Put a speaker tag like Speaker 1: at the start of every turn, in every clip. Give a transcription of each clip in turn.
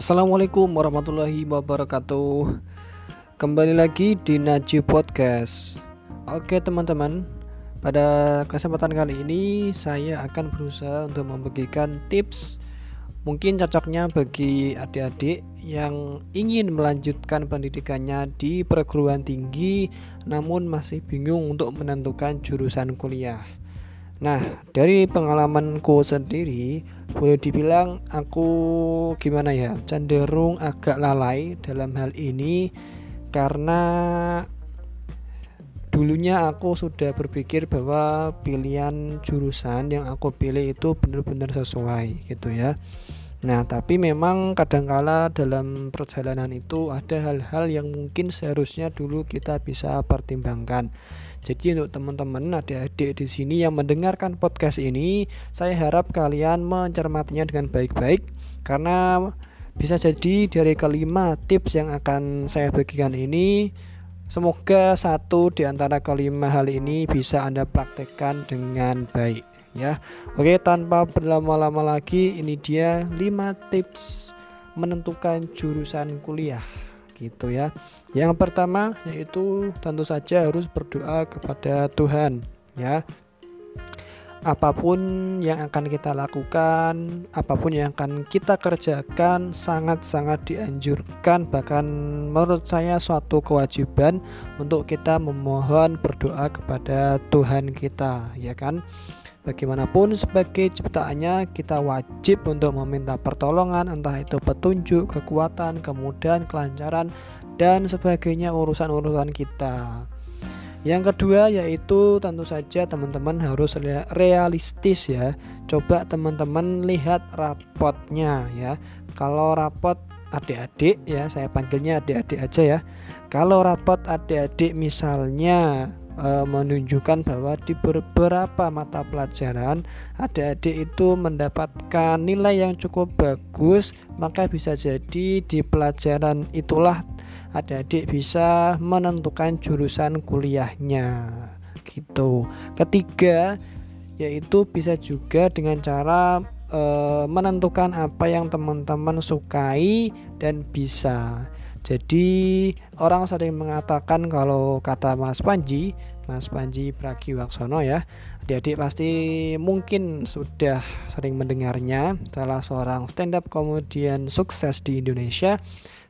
Speaker 1: Assalamualaikum warahmatullahi wabarakatuh Kembali lagi di Naji Podcast Oke teman-teman Pada kesempatan kali ini Saya akan berusaha untuk membagikan tips Mungkin cocoknya bagi adik-adik yang ingin melanjutkan pendidikannya di perguruan tinggi namun masih bingung untuk menentukan jurusan kuliah. Nah, dari pengalamanku sendiri, boleh dibilang aku gimana ya, cenderung agak lalai dalam hal ini karena dulunya aku sudah berpikir bahwa pilihan jurusan yang aku pilih itu benar-benar sesuai gitu ya. Nah, tapi memang kadangkala dalam perjalanan itu ada hal-hal yang mungkin seharusnya dulu kita bisa pertimbangkan. Jadi untuk teman-teman adik-adik di sini yang mendengarkan podcast ini, saya harap kalian mencermatinya dengan baik-baik karena bisa jadi dari kelima tips yang akan saya bagikan ini Semoga satu di antara kelima hal ini bisa Anda praktekkan dengan baik ya. Oke, tanpa berlama-lama lagi ini dia 5 tips menentukan jurusan kuliah gitu ya. Yang pertama yaitu tentu saja harus berdoa kepada Tuhan ya apa pun yang akan kita lakukan, apa pun yang akan kita kerjakan sangat-sangat dianjurkan bahkan menurut saya suatu kewajiban untuk kita memohon berdoa kepada Tuhan kita, ya kan? Bagaimanapun sebagai ciptaannya kita wajib untuk meminta pertolongan entah itu petunjuk, kekuatan, kemudahan, kelancaran dan sebagainya urusan-urusan kita. Yang kedua yaitu tentu saja teman-teman harus realistis ya. Coba teman-teman lihat rapotnya ya. Kalau rapot adik-adik ya, saya panggilnya adik-adik aja ya. Kalau rapot adik-adik misalnya e, menunjukkan bahwa di beberapa mata pelajaran adik-adik itu mendapatkan nilai yang cukup bagus, maka bisa jadi di pelajaran itulah adik-adik bisa menentukan jurusan kuliahnya gitu. Ketiga yaitu bisa juga dengan cara e, menentukan apa yang teman-teman sukai dan bisa. Jadi orang sering mengatakan kalau kata Mas Panji, Mas Panji Pragiwaksono ya, adik-adik pasti mungkin sudah sering mendengarnya. Salah seorang stand up komedian sukses di Indonesia.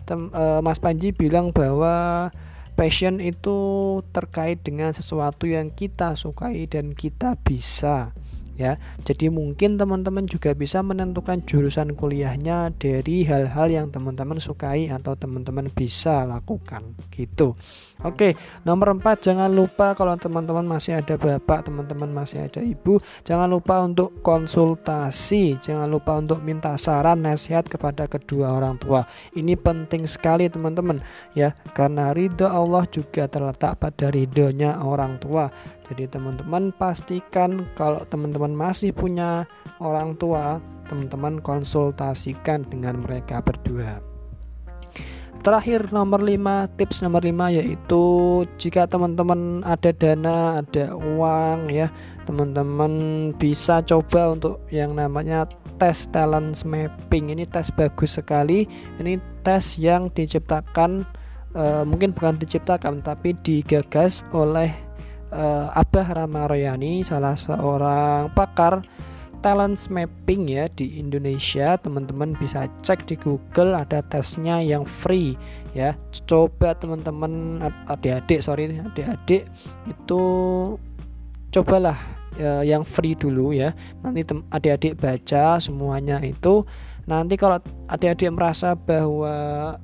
Speaker 1: Tem, uh, Mas Panji bilang bahwa passion itu terkait dengan sesuatu yang kita sukai dan kita bisa ya. Jadi mungkin teman-teman juga bisa menentukan jurusan kuliahnya dari hal-hal yang teman-teman sukai atau teman-teman bisa lakukan gitu. Oke, nomor 4 jangan lupa kalau teman-teman masih ada bapak, teman-teman masih ada ibu, jangan lupa untuk konsultasi, jangan lupa untuk minta saran nasihat kepada kedua orang tua. Ini penting sekali teman-teman ya, karena ridho Allah juga terletak pada ridhonya orang tua. Jadi teman-teman pastikan kalau teman-teman masih punya orang tua, teman-teman konsultasikan dengan mereka berdua. Terakhir nomor 5 tips nomor 5 yaitu jika teman-teman ada dana, ada uang ya, teman-teman bisa coba untuk yang namanya tes talent mapping. Ini tes bagus sekali. Ini tes yang diciptakan uh, mungkin bukan diciptakan tapi digagas oleh uh, Abah Ramaroyani salah seorang pakar talent mapping ya di Indonesia. Teman-teman bisa cek di Google ada tesnya yang free ya. Coba teman-teman adik-adik sorry adik-adik itu cobalah ya, yang free dulu ya. Nanti adik-adik baca semuanya itu. Nanti kalau adik-adik merasa bahwa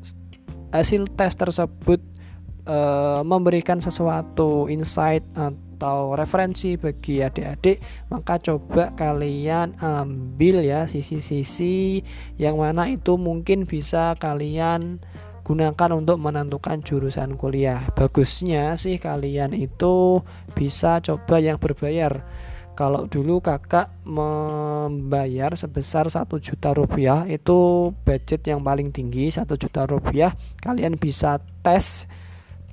Speaker 1: hasil tes tersebut uh, memberikan sesuatu insight atau referensi bagi adik-adik maka coba kalian ambil ya sisi-sisi yang mana itu mungkin bisa kalian gunakan untuk menentukan jurusan kuliah. Bagusnya sih kalian itu bisa coba yang berbayar. Kalau dulu kakak membayar sebesar satu juta rupiah itu budget yang paling tinggi satu juta rupiah kalian bisa tes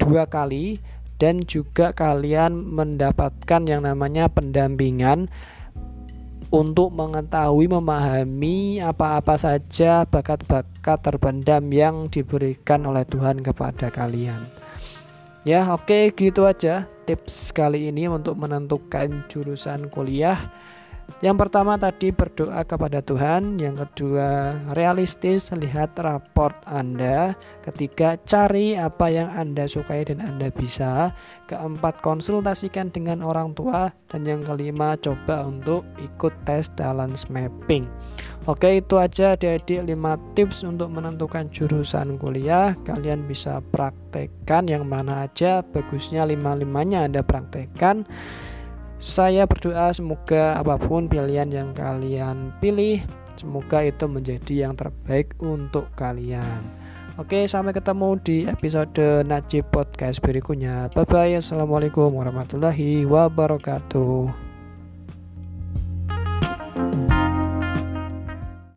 Speaker 1: dua kali dan juga kalian mendapatkan yang namanya pendampingan untuk mengetahui memahami apa-apa saja bakat-bakat terpendam yang diberikan oleh Tuhan kepada kalian. Ya, oke okay, gitu aja tips kali ini untuk menentukan jurusan kuliah. Yang pertama tadi berdoa kepada Tuhan, yang kedua realistis lihat raport Anda, ketiga cari apa yang Anda sukai dan Anda bisa, keempat konsultasikan dengan orang tua dan yang kelima coba untuk ikut tes balance mapping. Oke, itu aja adik-adik 5 tips untuk menentukan jurusan kuliah. Kalian bisa praktekkan yang mana aja, bagusnya lima-limanya Anda praktekkan. Saya berdoa semoga apa pun pilihan yang kalian pilih, semoga itu menjadi yang terbaik untuk kalian. Oke, sampai ketemu di episode Najib Podcast berikutnya. Bye bye. Assalamualaikum warahmatullahi wabarakatuh.